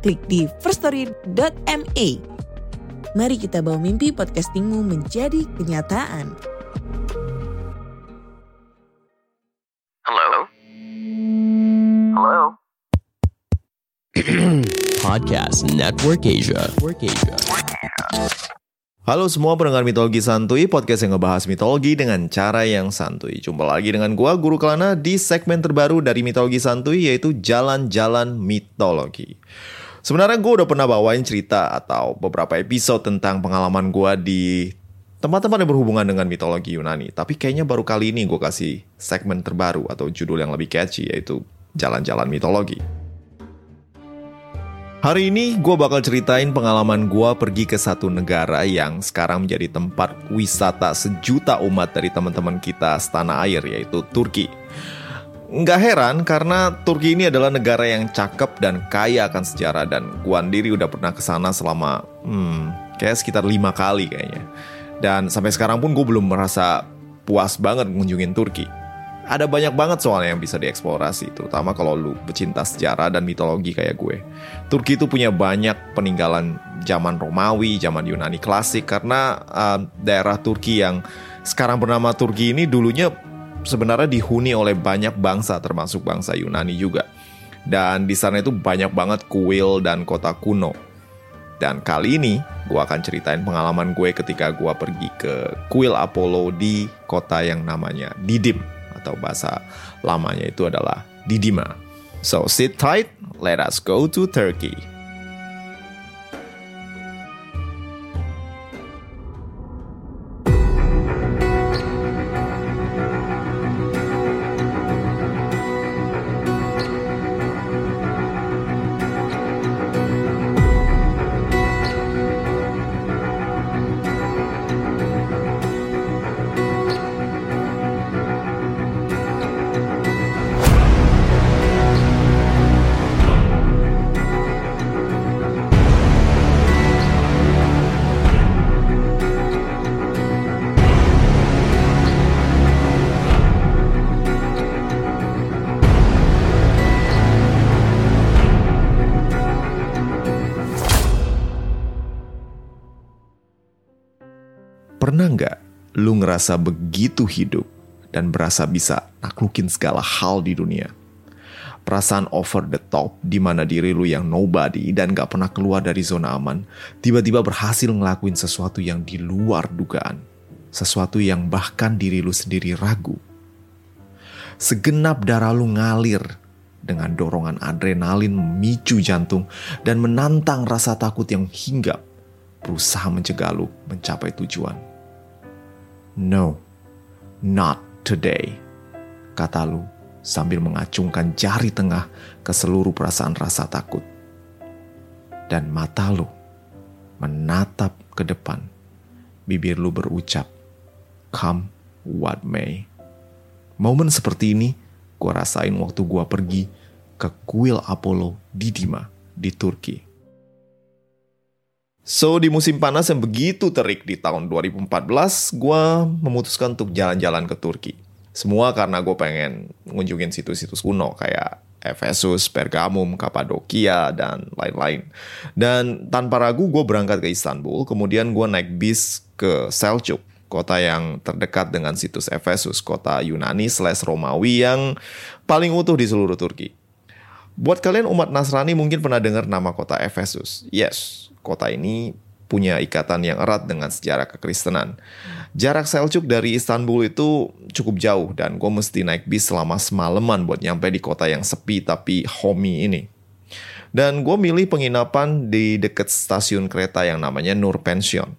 klik di firststory.me. Mari kita bawa mimpi podcastingmu menjadi kenyataan. Hello? Hello? Podcast Network Asia. Network Asia. Halo semua pendengar mitologi santuy, podcast yang ngebahas mitologi dengan cara yang santuy. Jumpa lagi dengan gua Guru Kelana di segmen terbaru dari mitologi santuy yaitu Jalan-Jalan Mitologi. Sebenarnya gue udah pernah bawain cerita atau beberapa episode tentang pengalaman gua di tempat-tempat yang berhubungan dengan mitologi Yunani. Tapi kayaknya baru kali ini gue kasih segmen terbaru atau judul yang lebih catchy yaitu Jalan-Jalan Mitologi. Hari ini gue bakal ceritain pengalaman gue pergi ke satu negara yang sekarang menjadi tempat wisata sejuta umat dari teman-teman kita setanah air yaitu Turki. Nggak heran karena Turki ini adalah negara yang cakep dan kaya akan sejarah dan gue sendiri udah pernah ke sana selama hmm, kayak sekitar lima kali kayaknya. Dan sampai sekarang pun gue belum merasa puas banget ngunjungin Turki ada banyak banget soalnya yang bisa dieksplorasi, terutama kalau lu pecinta sejarah dan mitologi kayak gue. Turki itu punya banyak peninggalan zaman Romawi, zaman Yunani klasik, karena uh, daerah Turki yang sekarang bernama Turki ini dulunya sebenarnya dihuni oleh banyak bangsa, termasuk bangsa Yunani juga. Dan di sana itu banyak banget kuil dan kota kuno. Dan kali ini gue akan ceritain pengalaman gue ketika gue pergi ke kuil Apollo di kota yang namanya Didim atau bahasa lamanya itu adalah Didima. So sit tight, let us go to Turkey. Pernah nggak lu ngerasa begitu hidup dan berasa bisa naklukin segala hal di dunia? Perasaan over the top di mana diri lu yang nobody dan gak pernah keluar dari zona aman, tiba-tiba berhasil ngelakuin sesuatu yang di luar dugaan. Sesuatu yang bahkan diri lu sendiri ragu. Segenap darah lu ngalir dengan dorongan adrenalin memicu jantung dan menantang rasa takut yang hinggap berusaha mencegah lu mencapai tujuan. No, not today, kata lu sambil mengacungkan jari tengah ke seluruh perasaan rasa takut. Dan mata lu menatap ke depan. Bibir lu berucap, come what may. Momen seperti ini gua rasain waktu gua pergi ke kuil Apollo di Dima, di Turki. So, di musim panas yang begitu terik di tahun 2014, gue memutuskan untuk jalan-jalan ke Turki. Semua karena gue pengen ngunjungin situs-situs kuno kayak Efesus, Pergamum, Kapadokia, dan lain-lain. Dan tanpa ragu gue berangkat ke Istanbul, kemudian gue naik bis ke Selçuk, kota yang terdekat dengan situs Efesus, kota Yunani slash Romawi yang paling utuh di seluruh Turki. Buat kalian umat Nasrani mungkin pernah dengar nama kota Efesus. Yes, kota ini punya ikatan yang erat dengan sejarah kekristenan. Jarak Seljuk dari Istanbul itu cukup jauh dan gue mesti naik bis selama semalaman buat nyampe di kota yang sepi tapi homey ini. Dan gue milih penginapan di dekat stasiun kereta yang namanya Nur Pension.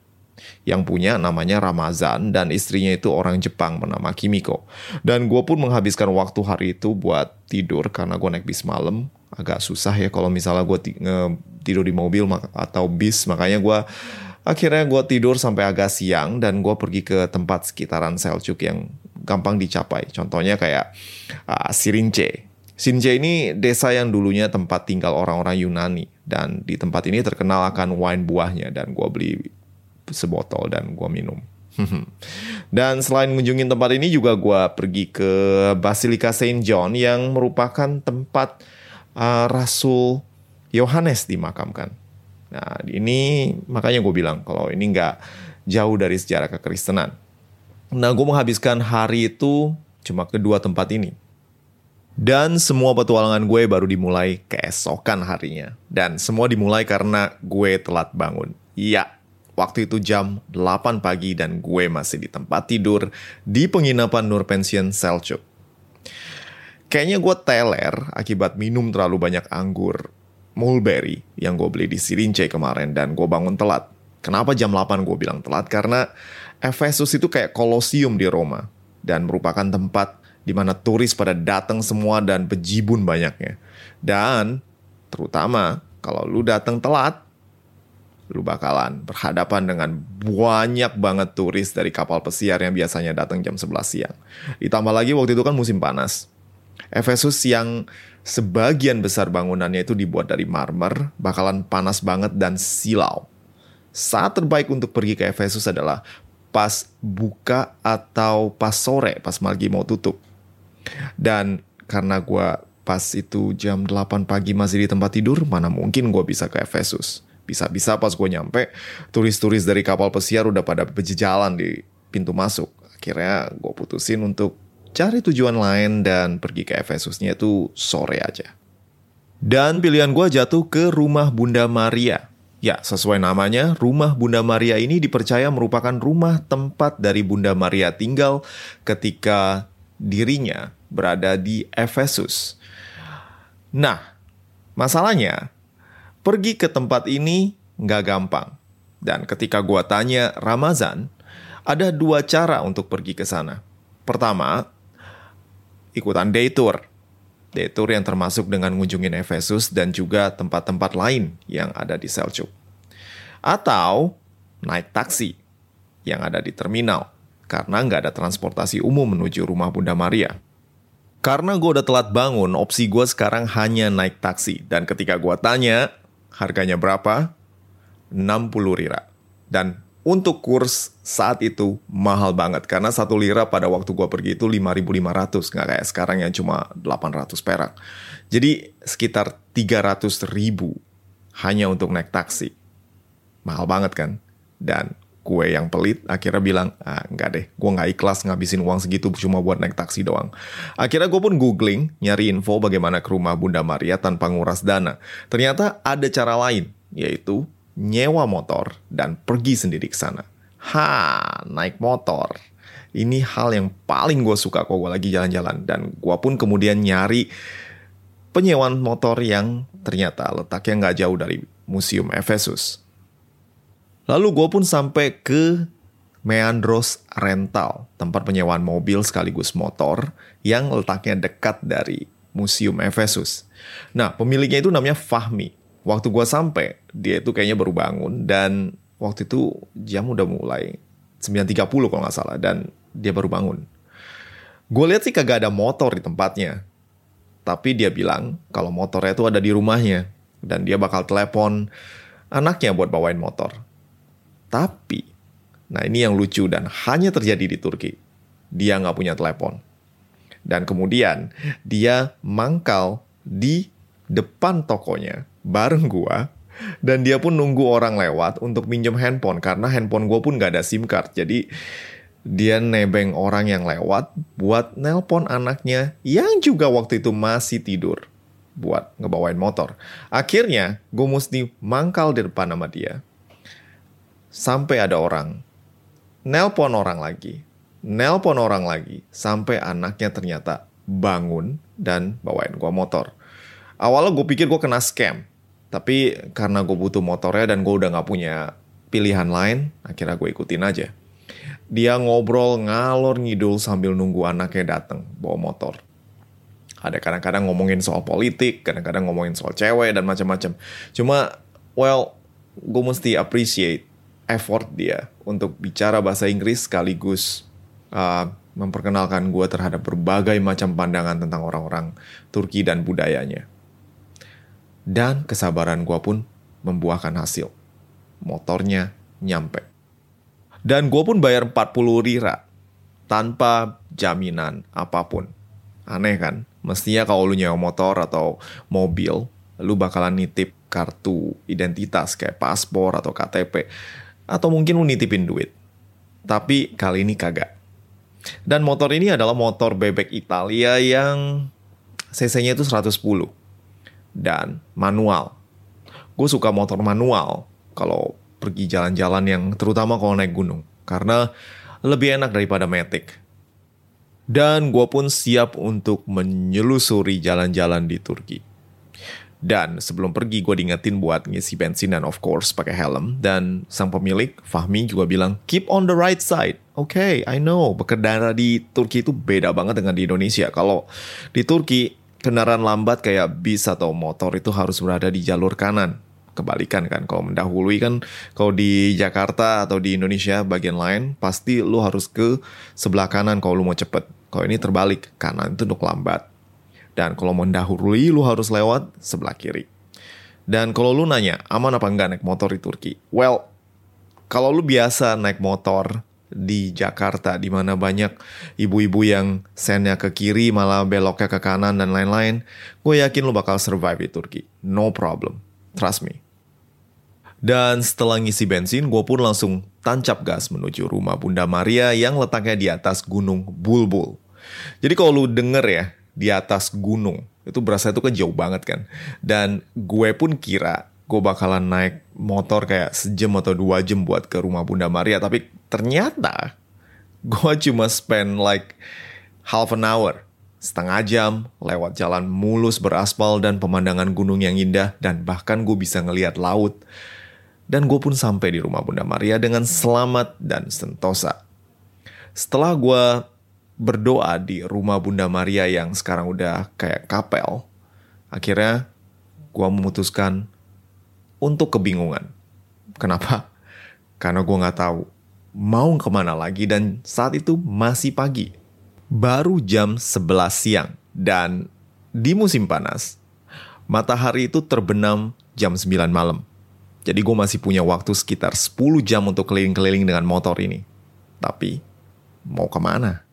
Yang punya namanya Ramazan dan istrinya itu orang Jepang bernama Kimiko. Dan gue pun menghabiskan waktu hari itu buat tidur karena gue naik bis malam. Agak susah ya kalau misalnya gue tidur di mobil atau bis. Makanya gue akhirnya gue tidur sampai agak siang dan gue pergi ke tempat sekitaran Seljuk yang gampang dicapai. Contohnya kayak uh, Sirince. Sirince ini desa yang dulunya tempat tinggal orang-orang Yunani. Dan di tempat ini terkenal akan wine buahnya. Dan gue beli sebotol dan gue minum. Dan selain mengunjungi tempat ini juga gue pergi ke Basilika Saint John yang merupakan tempat uh, Rasul Yohanes dimakamkan. Nah ini makanya gue bilang kalau ini nggak jauh dari sejarah kekristenan. Nah gue menghabiskan hari itu cuma kedua tempat ini. Dan semua petualangan gue baru dimulai keesokan harinya. Dan semua dimulai karena gue telat bangun. Iya, Waktu itu jam 8 pagi dan gue masih di tempat tidur di penginapan Nur Pension Seljuk. Kayaknya gue teler akibat minum terlalu banyak anggur mulberry yang gue beli di Sirince kemarin dan gue bangun telat. Kenapa jam 8 gue bilang telat? Karena Efesus itu kayak kolosium di Roma dan merupakan tempat di mana turis pada datang semua dan bejibun banyaknya. Dan terutama kalau lu datang telat, lu bakalan berhadapan dengan banyak banget turis dari kapal pesiar yang biasanya datang jam 11 siang. Ditambah lagi waktu itu kan musim panas. Efesus yang sebagian besar bangunannya itu dibuat dari marmer, bakalan panas banget dan silau. Saat terbaik untuk pergi ke Efesus adalah pas buka atau pas sore, pas lagi mau tutup. Dan karena gue pas itu jam 8 pagi masih di tempat tidur, mana mungkin gue bisa ke Efesus. Bisa-bisa pas gue nyampe, turis-turis dari kapal pesiar udah pada berjejalan di pintu masuk. Akhirnya gue putusin untuk cari tujuan lain dan pergi ke Efesusnya itu sore aja. Dan pilihan gue jatuh ke rumah Bunda Maria. Ya, sesuai namanya, rumah Bunda Maria ini dipercaya merupakan rumah tempat dari Bunda Maria tinggal ketika dirinya berada di Efesus. Nah, masalahnya Pergi ke tempat ini nggak gampang. Dan ketika gua tanya Ramazan, ada dua cara untuk pergi ke sana. Pertama, ikutan day tour. Day tour yang termasuk dengan ngunjungin Efesus dan juga tempat-tempat lain yang ada di Seljuk. Atau naik taksi yang ada di terminal karena nggak ada transportasi umum menuju rumah Bunda Maria. Karena gue udah telat bangun, opsi gue sekarang hanya naik taksi. Dan ketika gue tanya, Harganya berapa? 60 lira. Dan untuk kurs saat itu mahal banget karena satu lira pada waktu gua pergi itu 5.500 nggak kayak sekarang yang cuma 800 perak. Jadi sekitar 300 ribu hanya untuk naik taksi. Mahal banget kan? Dan gue yang pelit akhirnya bilang ah nggak deh gue nggak ikhlas ngabisin uang segitu cuma buat naik taksi doang akhirnya gue pun googling nyari info bagaimana ke rumah Bunda Maria tanpa nguras dana ternyata ada cara lain yaitu nyewa motor dan pergi sendiri ke sana ha naik motor ini hal yang paling gue suka kalau gue lagi jalan-jalan dan gue pun kemudian nyari penyewaan motor yang ternyata letaknya nggak jauh dari Museum Efesus Lalu gue pun sampai ke Meandros Rental, tempat penyewaan mobil sekaligus motor yang letaknya dekat dari Museum Efesus. Nah, pemiliknya itu namanya Fahmi. Waktu gue sampai, dia itu kayaknya baru bangun dan waktu itu jam udah mulai 9.30 kalau nggak salah dan dia baru bangun. Gue lihat sih kagak ada motor di tempatnya. Tapi dia bilang kalau motornya itu ada di rumahnya dan dia bakal telepon anaknya buat bawain motor. Tapi, nah ini yang lucu dan hanya terjadi di Turki. Dia nggak punya telepon. Dan kemudian dia mangkal di depan tokonya bareng gua dan dia pun nunggu orang lewat untuk minjem handphone karena handphone gua pun nggak ada SIM card. Jadi dia nebeng orang yang lewat buat nelpon anaknya yang juga waktu itu masih tidur buat ngebawain motor. Akhirnya gue mesti mangkal di depan sama dia sampai ada orang nelpon orang lagi, nelpon orang lagi, sampai anaknya ternyata bangun dan bawain gua motor. Awalnya gue pikir gue kena scam, tapi karena gue butuh motornya dan gue udah gak punya pilihan lain, akhirnya gue ikutin aja. Dia ngobrol ngalor ngidul sambil nunggu anaknya datang bawa motor. Ada kadang-kadang ngomongin soal politik, kadang-kadang ngomongin soal cewek dan macam-macam. Cuma well, gue mesti appreciate effort dia untuk bicara bahasa Inggris sekaligus uh, memperkenalkan gue terhadap berbagai macam pandangan tentang orang-orang Turki dan budayanya. Dan kesabaran gue pun membuahkan hasil. Motornya nyampe. Dan gue pun bayar 40 lira tanpa jaminan apa pun. Aneh kan? Mestinya kalau lu nyewa motor atau mobil, lu bakalan nitip kartu identitas kayak paspor atau KTP. Atau mungkin lu nitipin duit. Tapi kali ini kagak. Dan motor ini adalah motor bebek Italia yang cc-nya itu 110. Dan manual. Gue suka motor manual kalau pergi jalan-jalan yang terutama kalau naik gunung. Karena lebih enak daripada Matic. Dan gue pun siap untuk menyelusuri jalan-jalan di Turki. Dan sebelum pergi gue diingetin buat ngisi bensin dan of course pakai helm. Dan sang pemilik, Fahmi juga bilang, keep on the right side. Oke, okay, I know, berkendara di Turki itu beda banget dengan di Indonesia. Kalau di Turki, kendaraan lambat kayak bis atau motor itu harus berada di jalur kanan. Kebalikan kan kalau mendahului kan kalau di Jakarta atau di Indonesia bagian lain pasti lu harus ke sebelah kanan kalau lu mau cepet. Kalau ini terbalik kanan itu untuk lambat. Dan kalau mendahului lu harus lewat sebelah kiri. Dan kalau lu nanya aman apa enggak naik motor di Turki? Well kalau lu biasa naik motor di Jakarta di mana banyak ibu-ibu yang sennya ke kiri malah beloknya ke kanan dan lain-lain gue yakin lu bakal survive di Turki no problem Trust me. Dan setelah ngisi bensin, gue pun langsung tancap gas menuju rumah Bunda Maria yang letaknya di atas gunung Bulbul. Jadi kalau lu denger ya, di atas gunung, itu berasa itu kan jauh banget kan. Dan gue pun kira gue bakalan naik motor kayak sejam atau dua jam buat ke rumah Bunda Maria. Tapi ternyata gue cuma spend like half an hour setengah jam lewat jalan mulus beraspal dan pemandangan gunung yang indah dan bahkan gue bisa ngeliat laut. Dan gue pun sampai di rumah Bunda Maria dengan selamat dan sentosa. Setelah gue berdoa di rumah Bunda Maria yang sekarang udah kayak kapel, akhirnya gue memutuskan untuk kebingungan. Kenapa? Karena gue gak tahu mau ke mana lagi dan saat itu masih pagi baru jam 11 siang dan di musim panas, matahari itu terbenam jam 9 malam. Jadi gue masih punya waktu sekitar 10 jam untuk keliling-keliling dengan motor ini. Tapi, mau ke mana?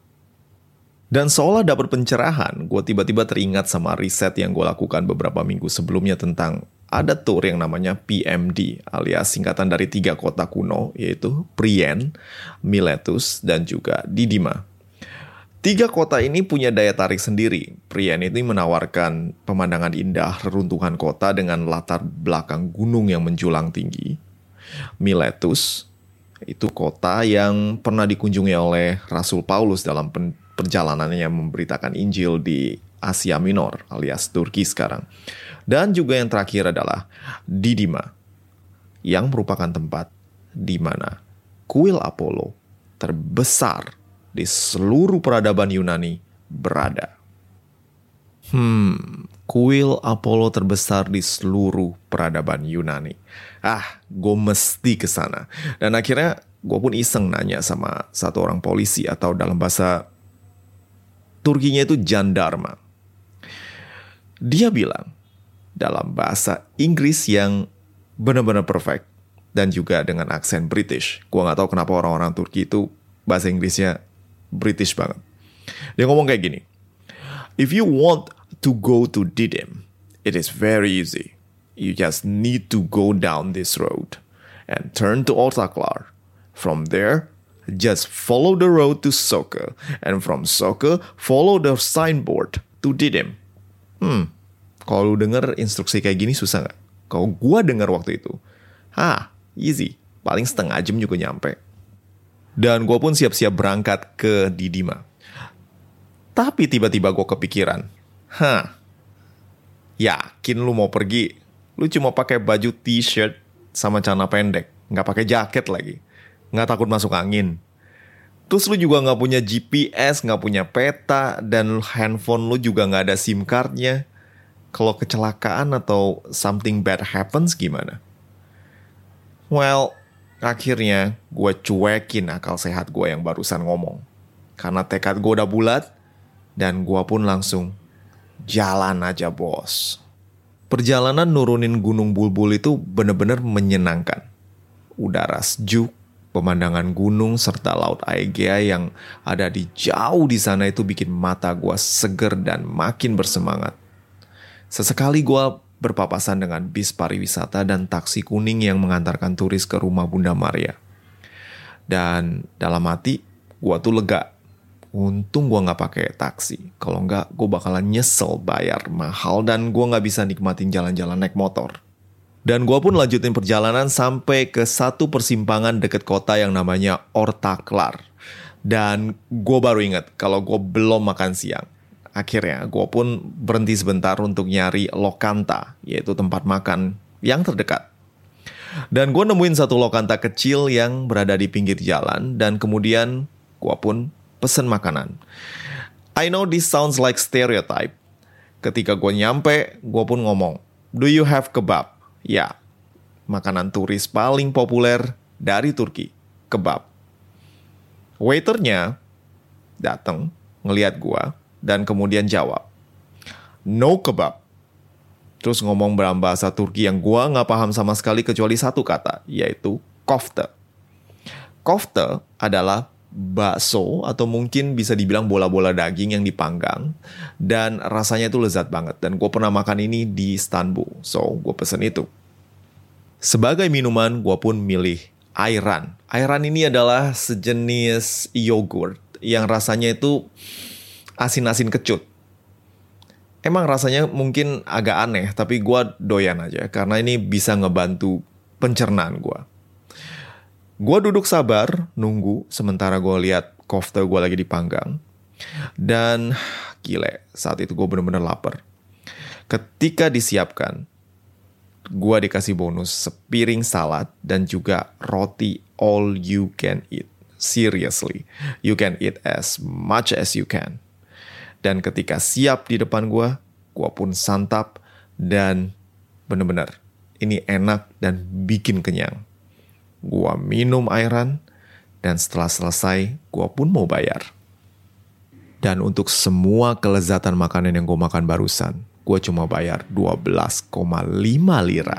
Dan seolah dapat pencerahan, gue tiba-tiba teringat sama riset yang gue lakukan beberapa minggu sebelumnya tentang ada tour yang namanya PMD alias singkatan dari tiga kota kuno yaitu Prien, Miletus, dan juga Didima. Tiga kota ini punya daya tarik sendiri. Prian ini menawarkan pemandangan indah reruntuhan kota dengan latar belakang gunung yang menjulang tinggi. Miletus itu kota yang pernah dikunjungi oleh Rasul Paulus dalam perjalanannya memberitakan Injil di Asia Minor alias Turki sekarang. Dan juga yang terakhir adalah Didima yang merupakan tempat di mana kuil Apollo terbesar di seluruh peradaban Yunani berada. Hmm, kuil Apollo terbesar di seluruh peradaban Yunani. Ah, gue mesti ke sana. Dan akhirnya gue pun iseng nanya sama satu orang polisi atau dalam bahasa Turkinya itu jandarma. Dia bilang dalam bahasa Inggris yang benar-benar perfect dan juga dengan aksen British. Gue nggak tahu kenapa orang-orang Turki itu bahasa Inggrisnya British banget. Dia ngomong kayak gini. If you want to go to Didim, it is very easy. You just need to go down this road and turn to Ortaklar. From there, just follow the road to Soka, and from Soka, follow the signboard to Didim. Hmm, kalau lu denger instruksi kayak gini susah nggak? Kalau gua denger waktu itu, ah, easy. Paling setengah jam juga nyampe. Dan gue pun siap-siap berangkat ke Didima. Tapi tiba-tiba gue kepikiran, hah, yakin lu mau pergi? Lu cuma pakai baju t-shirt sama celana pendek, nggak pakai jaket lagi, nggak takut masuk angin. Terus lu juga nggak punya GPS, nggak punya peta, dan handphone lu juga nggak ada SIM cardnya. Kalau kecelakaan atau something bad happens gimana? Well, akhirnya gue cuekin akal sehat gue yang barusan ngomong. Karena tekad gue udah bulat, dan gue pun langsung jalan aja bos. Perjalanan nurunin Gunung Bulbul itu bener-bener menyenangkan. Udara sejuk, pemandangan gunung serta laut Aegea yang ada di jauh di sana itu bikin mata gue seger dan makin bersemangat. Sesekali gue berpapasan dengan bis pariwisata dan taksi kuning yang mengantarkan turis ke rumah Bunda Maria. Dan dalam hati, gue tuh lega Untung gue nggak pakai taksi. Kalau nggak, gue bakalan nyesel bayar mahal dan gue nggak bisa nikmatin jalan-jalan naik motor. Dan gue pun lanjutin perjalanan sampai ke satu persimpangan deket kota yang namanya Ortaklar. Dan gue baru inget kalau gue belum makan siang. Akhirnya gue pun berhenti sebentar untuk nyari Lokanta, yaitu tempat makan yang terdekat. Dan gue nemuin satu Lokanta kecil yang berada di pinggir jalan dan kemudian gue pun pesen makanan. I know this sounds like stereotype. Ketika gue nyampe, gue pun ngomong, Do you have kebab? Ya, makanan turis paling populer dari Turki, kebab. Waiternya datang, ngeliat gue, dan kemudian jawab, No kebab. Terus ngomong dalam bahasa Turki yang gue nggak paham sama sekali kecuali satu kata, yaitu kofte. Kofte adalah bakso atau mungkin bisa dibilang bola-bola daging yang dipanggang dan rasanya itu lezat banget dan gue pernah makan ini di Istanbul so gue pesen itu sebagai minuman gue pun milih ayran ayran ini adalah sejenis yogurt yang rasanya itu asin-asin kecut emang rasanya mungkin agak aneh tapi gue doyan aja karena ini bisa ngebantu pencernaan gue Gue duduk sabar, nunggu, sementara gue lihat kofta gue lagi dipanggang. Dan gile, saat itu gue bener-bener lapar. Ketika disiapkan, gue dikasih bonus sepiring salad dan juga roti all you can eat. Seriously, you can eat as much as you can. Dan ketika siap di depan gue, gue pun santap dan bener-bener ini enak dan bikin kenyang. Gua minum airan, dan setelah selesai, gua pun mau bayar. Dan untuk semua kelezatan makanan yang gue makan barusan, gue cuma bayar 12,5 lira.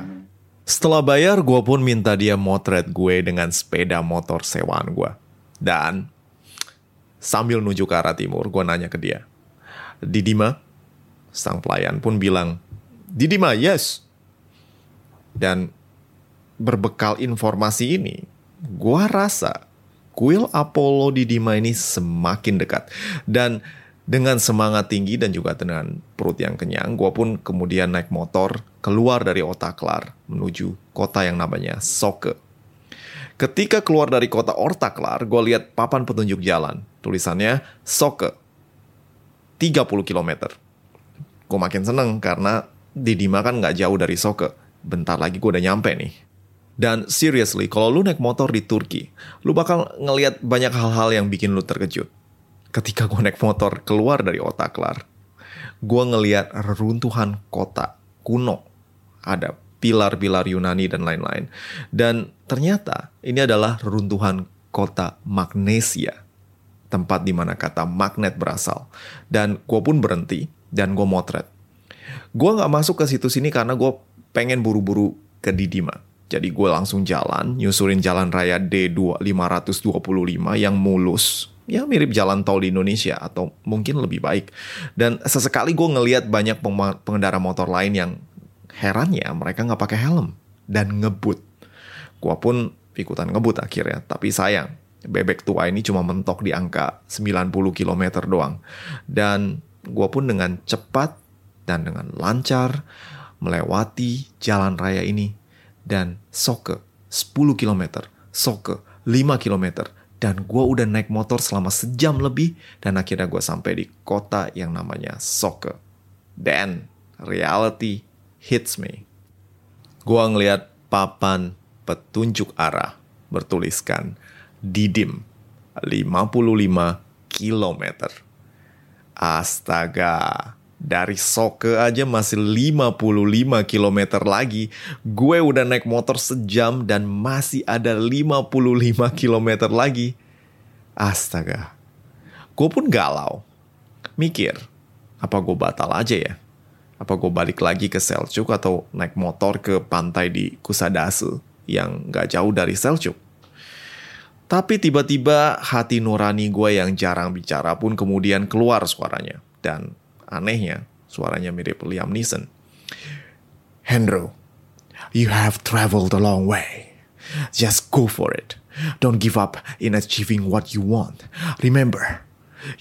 Setelah bayar, gue pun minta dia motret gue dengan sepeda motor sewaan gue. Dan sambil nuju ke arah timur, gue nanya ke dia, Didima? Sang pelayan pun bilang, Didima, yes. Dan berbekal informasi ini, gua rasa kuil Apollo di Dima ini semakin dekat. Dan dengan semangat tinggi dan juga dengan perut yang kenyang, gua pun kemudian naik motor keluar dari Otaklar menuju kota yang namanya Soke. Ketika keluar dari kota Ortaklar, gue lihat papan petunjuk jalan. Tulisannya Soke. 30 km. Gue makin seneng karena di Dima kan nggak jauh dari Soke. Bentar lagi gue udah nyampe nih. Dan seriously, kalau lu naik motor di Turki, lu bakal ngelihat banyak hal-hal yang bikin lu terkejut. Ketika gue naik motor keluar dari Otaklar, gue ngeliat reruntuhan kota kuno. Ada pilar-pilar Yunani dan lain-lain. Dan ternyata ini adalah reruntuhan kota Magnesia. Tempat di mana kata magnet berasal. Dan gue pun berhenti dan gue motret. Gue gak masuk ke situs ini karena gue pengen buru-buru ke Didima jadi gue langsung jalan, nyusurin jalan raya D525 yang mulus. Ya mirip jalan tol di Indonesia atau mungkin lebih baik. Dan sesekali gue ngeliat banyak pengendara motor lain yang herannya mereka nggak pakai helm dan ngebut. Gue pun ikutan ngebut akhirnya. Tapi sayang, bebek tua ini cuma mentok di angka 90 km doang. Dan gue pun dengan cepat dan dengan lancar melewati jalan raya ini dan Soke 10 km, Soke 5 km, dan gue udah naik motor selama sejam lebih dan akhirnya gue sampai di kota yang namanya Soke. Dan reality hits me. Gue ngeliat papan petunjuk arah bertuliskan Didim 55 km. Astaga, Dari Soke aja masih 55 km lagi. Gue udah naik motor sejam dan masih ada 55 km lagi. Astaga. Gue pun galau. Mikir, apa gue batal aja ya? Apa gue balik lagi ke Seljuk atau naik motor ke pantai di Kusadase yang gak jauh dari Seljuk? Tapi tiba-tiba hati nurani gue yang jarang bicara pun kemudian keluar suaranya. Dan Anehnya, suaranya mirip Liam Neeson. Hendro, you have traveled a long way. Just go for it. Don't give up in achieving what you want. Remember,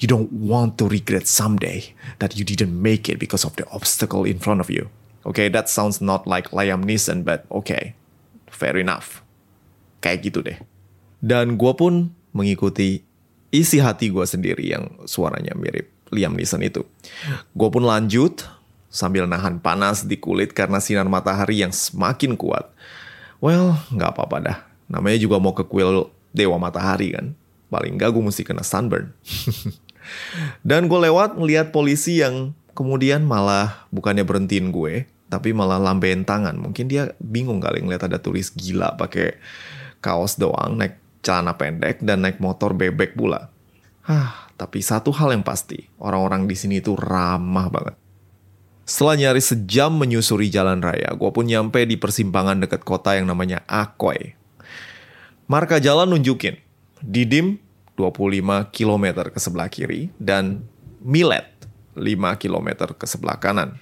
you don't want to regret someday that you didn't make it because of the obstacle in front of you. Okay, that sounds not like Liam Neeson, but okay, fair enough. Kayak gitu deh. Dan gue pun mengikuti isi hati gue sendiri yang suaranya mirip Liam Neeson itu. Gue pun lanjut sambil nahan panas di kulit karena sinar matahari yang semakin kuat. Well, nggak apa-apa dah. Namanya juga mau ke kuil Dewa Matahari kan. Paling nggak gue mesti kena sunburn. Dan gue lewat ngeliat polisi yang kemudian malah bukannya berhentiin gue, tapi malah lambein tangan. Mungkin dia bingung kali ngeliat ada tulis gila pakai kaos doang, naik celana pendek dan naik motor bebek pula. Hah, tapi satu hal yang pasti, orang-orang di sini itu ramah banget. Setelah nyaris sejam menyusuri jalan raya, gue pun nyampe di persimpangan dekat kota yang namanya Akoy. Marka jalan nunjukin, Didim 25 km ke sebelah kiri dan Milet 5 km ke sebelah kanan.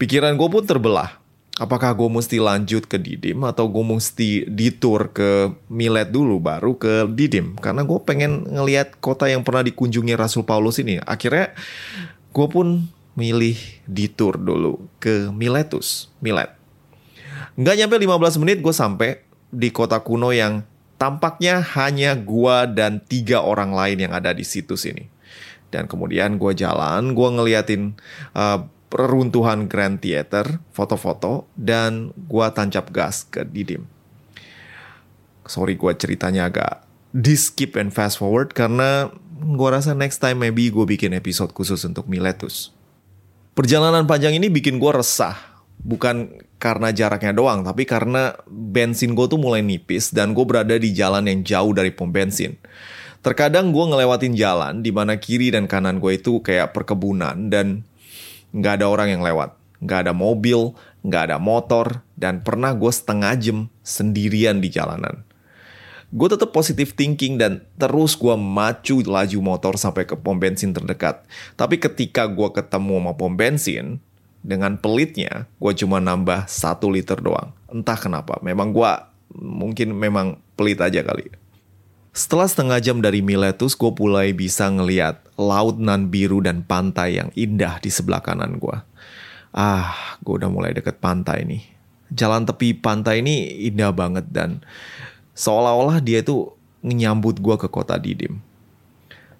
Pikiran gue pun terbelah apakah gue mesti lanjut ke Didim atau gue mesti detour ke Milet dulu baru ke Didim? Karena gue pengen ngelihat kota yang pernah dikunjungi Rasul Paulus ini. Akhirnya gue pun milih detour dulu ke Miletus. Milet. Nggak nyampe 15 menit gue sampai di kota kuno yang tampaknya hanya gue dan tiga orang lain yang ada di situs ini. Dan kemudian gue jalan gue ngeliatin uh, peruntuhan Grand Theater, foto-foto, dan gua tancap gas ke Didim. Sorry gua ceritanya agak di skip and fast forward karena gua rasa next time maybe gue bikin episode khusus untuk Miletus. Perjalanan panjang ini bikin gua resah. Bukan karena jaraknya doang, tapi karena bensin gue tuh mulai nipis dan gue berada di jalan yang jauh dari pom bensin. Terkadang gue ngelewatin jalan di mana kiri dan kanan gue itu kayak perkebunan dan nggak ada orang yang lewat, nggak ada mobil, nggak ada motor, dan pernah gue setengah jam sendirian di jalanan. Gue tetap positive thinking dan terus gue macu laju motor sampai ke pom bensin terdekat. Tapi ketika gue ketemu sama pom bensin, dengan pelitnya gue cuma nambah satu liter doang. Entah kenapa, memang gue mungkin memang pelit aja kali. Setelah setengah jam dari Miletus, gue mulai bisa ngeliat laut nan biru dan pantai yang indah di sebelah kanan gue. Ah, gue udah mulai deket pantai nih. Jalan tepi pantai ini indah banget dan seolah-olah dia itu menyambut gue ke kota Didim.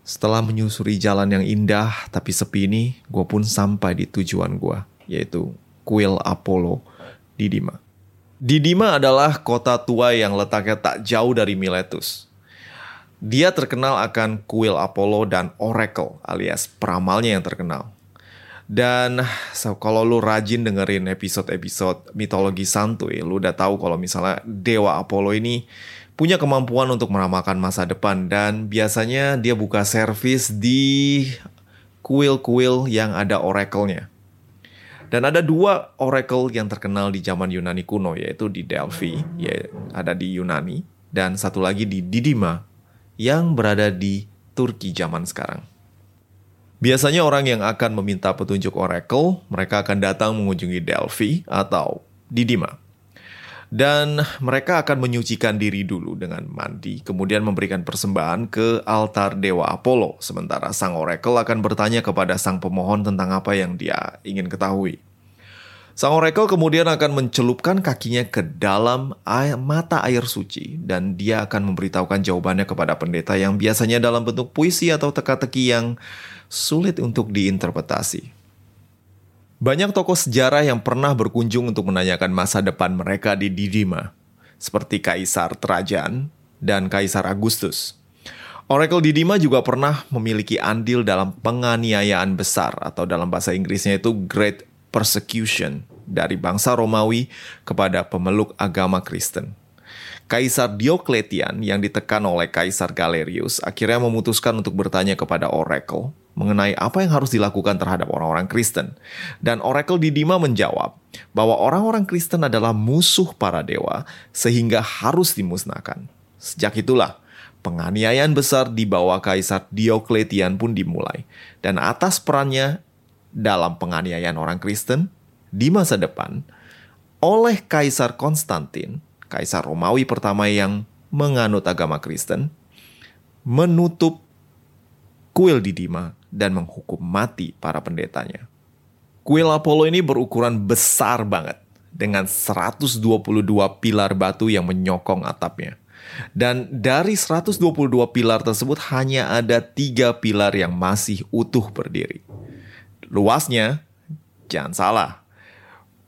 Setelah menyusuri jalan yang indah tapi sepi ini, gue pun sampai di tujuan gue, yaitu kuil Apollo Didima. Didima adalah kota tua yang letaknya tak jauh dari Miletus. Dia terkenal akan kuil Apollo dan Oracle alias peramalnya yang terkenal. Dan so, kalau lu rajin dengerin episode-episode mitologi santuy, lu udah tahu kalau misalnya Dewa Apollo ini punya kemampuan untuk meramalkan masa depan dan biasanya dia buka servis di kuil-kuil yang ada oracle-nya. Dan ada dua oracle yang terkenal di zaman Yunani kuno yaitu di Delphi, ya ada di Yunani, dan satu lagi di Didima yang berada di Turki zaman sekarang. Biasanya orang yang akan meminta petunjuk oracle, mereka akan datang mengunjungi Delphi atau Didima. Dan mereka akan menyucikan diri dulu dengan mandi, kemudian memberikan persembahan ke altar Dewa Apollo. Sementara sang oracle akan bertanya kepada sang pemohon tentang apa yang dia ingin ketahui. Sang oracle kemudian akan mencelupkan kakinya ke dalam air, mata air suci dan dia akan memberitahukan jawabannya kepada pendeta yang biasanya dalam bentuk puisi atau teka-teki yang sulit untuk diinterpretasi. Banyak tokoh sejarah yang pernah berkunjung untuk menanyakan masa depan mereka di Didima, seperti Kaisar Trajan dan Kaisar Agustus. Oracle Didima juga pernah memiliki andil dalam penganiayaan besar atau dalam bahasa Inggrisnya itu Great Persecution dari bangsa Romawi kepada pemeluk agama Kristen. Kaisar Diocletian yang ditekan oleh Kaisar Galerius akhirnya memutuskan untuk bertanya kepada Oracle mengenai apa yang harus dilakukan terhadap orang-orang Kristen. Dan Oracle Didima menjawab bahwa orang-orang Kristen adalah musuh para dewa sehingga harus dimusnahkan. Sejak itulah, penganiayaan besar di bawah Kaisar Diocletian pun dimulai. Dan atas perannya dalam penganiayaan orang Kristen di masa depan, oleh Kaisar Konstantin, Kaisar Romawi pertama yang menganut agama Kristen, menutup kuil Didima dan menghukum mati para pendetanya. Kuil Apollo ini berukuran besar banget dengan 122 pilar batu yang menyokong atapnya. Dan dari 122 pilar tersebut hanya ada tiga pilar yang masih utuh berdiri. Luasnya, jangan salah,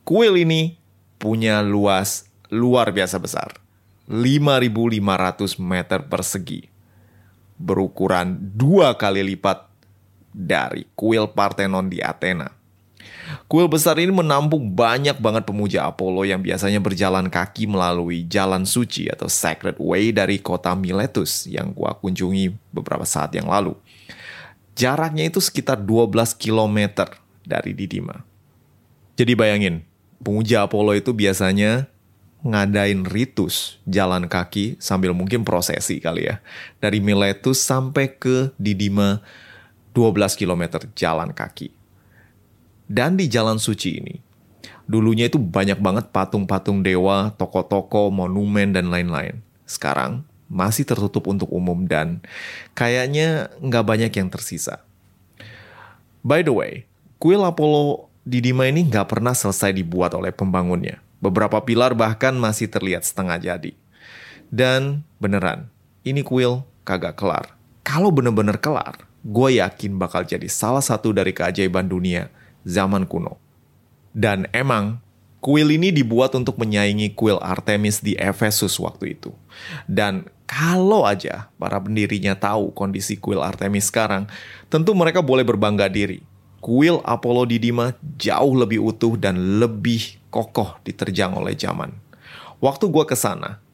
kuil ini punya luas luar biasa besar. 5.500 meter persegi. Berukuran dua kali lipat dari kuil Parthenon di Athena. Kuil besar ini menampung banyak banget pemuja Apollo yang biasanya berjalan kaki melalui jalan suci atau Sacred Way dari kota Miletus yang gua kunjungi beberapa saat yang lalu. Jaraknya itu sekitar 12 km dari Didima. Jadi bayangin, pemuja Apollo itu biasanya ngadain ritus jalan kaki sambil mungkin prosesi kali ya. Dari Miletus sampai ke Didima 12 km jalan kaki. Dan di jalan suci ini, dulunya itu banyak banget patung-patung dewa, toko-toko, monumen, dan lain-lain. Sekarang masih tertutup untuk umum dan kayaknya nggak banyak yang tersisa. By the way, kuil Apollo Didima ini nggak pernah selesai dibuat oleh pembangunnya Beberapa pilar bahkan masih terlihat setengah jadi. Dan beneran, ini kuil kagak kelar. Kalau bener-bener kelar, gue yakin bakal jadi salah satu dari keajaiban dunia zaman kuno. Dan emang, kuil ini dibuat untuk menyaingi kuil Artemis di Efesus waktu itu. Dan kalau aja para pendirinya tahu kondisi kuil Artemis sekarang, tentu mereka boleh berbangga diri. Kuil Apollo Didima jauh lebih utuh dan lebih kokoh diterjang oleh zaman. Waktu gue ke sana,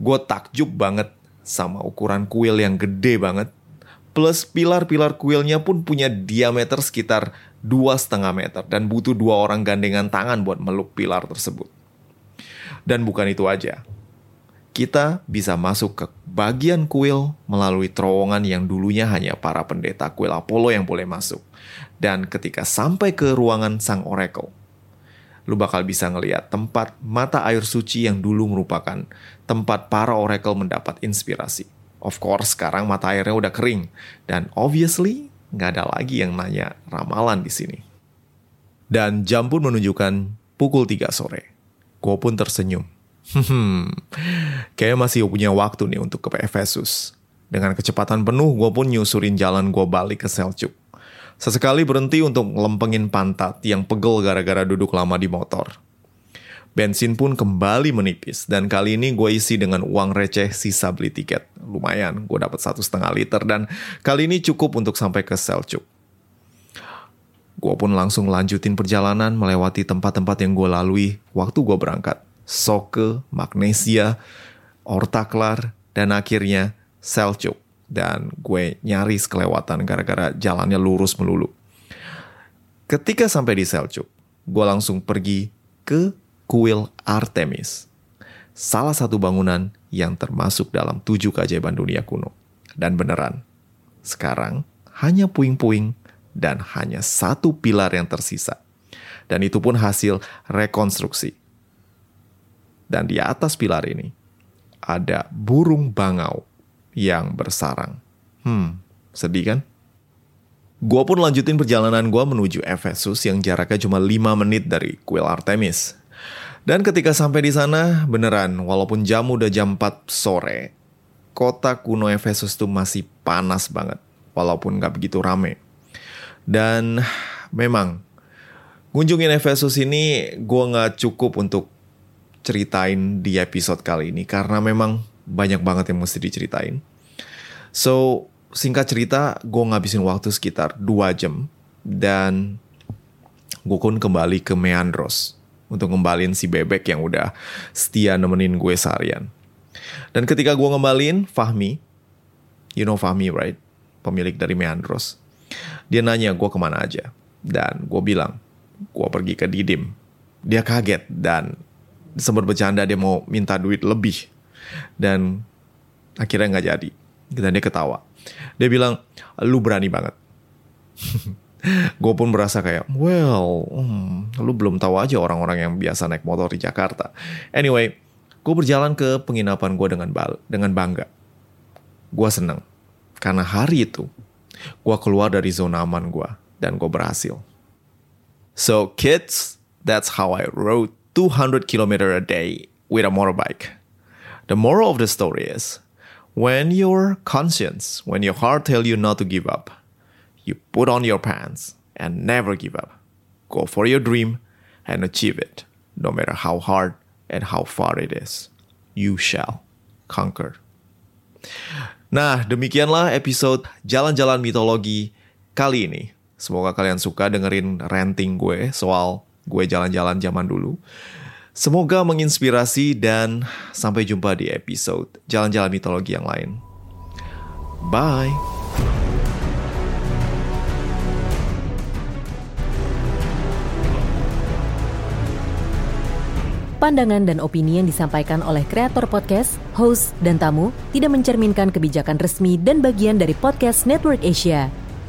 gue takjub banget sama ukuran kuil yang gede banget. Plus pilar-pilar kuilnya pun punya diameter sekitar dua setengah meter dan butuh dua orang gandengan tangan buat meluk pilar tersebut. Dan bukan itu aja, kita bisa masuk ke bagian kuil melalui terowongan yang dulunya hanya para pendeta kuil Apollo yang boleh masuk. Dan ketika sampai ke ruangan sang oracle, lu bakal bisa ngeliat tempat mata air suci yang dulu merupakan tempat para oracle mendapat inspirasi. Of course, sekarang mata airnya udah kering. Dan obviously, nggak ada lagi yang nanya ramalan di sini. Dan jam pun menunjukkan pukul 3 sore. Gue pun tersenyum. Hmm, kayaknya masih punya waktu nih untuk ke Efesus. Dengan kecepatan penuh, gue pun nyusurin jalan gue balik ke Seljuk. Sesekali berhenti untuk lempengin pantat yang pegel gara-gara duduk lama di motor. Bensin pun kembali menipis dan kali ini gue isi dengan uang receh sisa beli tiket. Lumayan, gue dapat satu setengah liter dan kali ini cukup untuk sampai ke Seljuk. Gue pun langsung lanjutin perjalanan melewati tempat-tempat yang gue lalui waktu gue berangkat. Soke, Magnesia, Ortaklar, dan akhirnya Seljuk dan gue nyaris kelewatan gara-gara jalannya lurus melulu. Ketika sampai di Seljuk, gue langsung pergi ke kuil Artemis. Salah satu bangunan yang termasuk dalam tujuh keajaiban dunia kuno. Dan beneran, sekarang hanya puing-puing dan hanya satu pilar yang tersisa. Dan itu pun hasil rekonstruksi. Dan di atas pilar ini ada burung bangau yang bersarang. Hmm, sedih kan? Gua pun lanjutin perjalanan gua menuju Efesus yang jaraknya cuma 5 menit dari kuil Artemis. Dan ketika sampai di sana, beneran, walaupun jam udah jam 4 sore, kota kuno Efesus tuh masih panas banget, walaupun nggak begitu rame. Dan memang, kunjungin Efesus ini gue nggak cukup untuk ceritain di episode kali ini, karena memang banyak banget yang mesti diceritain. So, singkat cerita, gue ngabisin waktu sekitar 2 jam dan gue pun kembali ke Meandros untuk ngembalin si bebek yang udah setia nemenin gue seharian. Dan ketika gue ngembalin, Fahmi, you know Fahmi right? Pemilik dari Meandros. Dia nanya gue ke mana aja. Dan gue bilang, gue pergi ke Didim. Dia kaget dan sempat bercanda dia mau minta duit lebih. Dan akhirnya nggak jadi. Dan dia ketawa. Dia bilang, lu berani banget. gue pun merasa kayak, well, hmm, lu belum tahu aja orang-orang yang biasa naik motor di Jakarta. Anyway, gue berjalan ke penginapan gue dengan bal dengan bangga. Gue seneng karena hari itu gue keluar dari zona aman gue dan gue berhasil. So kids, that's how I rode 200 km a day with a motorbike. The moral of the story is, when your conscience, when your heart tell you not to give up, you put on your pants and never give up. Go for your dream and achieve it, no matter how hard and how far it is. You shall conquer. Nah, demikianlah episode Jalan-Jalan Mitologi kali ini. Semoga kalian suka dengerin ranting gue soal gue jalan-jalan zaman dulu. Semoga menginspirasi dan sampai jumpa di episode Jalan-Jalan Mitologi yang lain. Bye! Pandangan dan opini yang disampaikan oleh kreator podcast, host, dan tamu tidak mencerminkan kebijakan resmi dan bagian dari podcast Network Asia.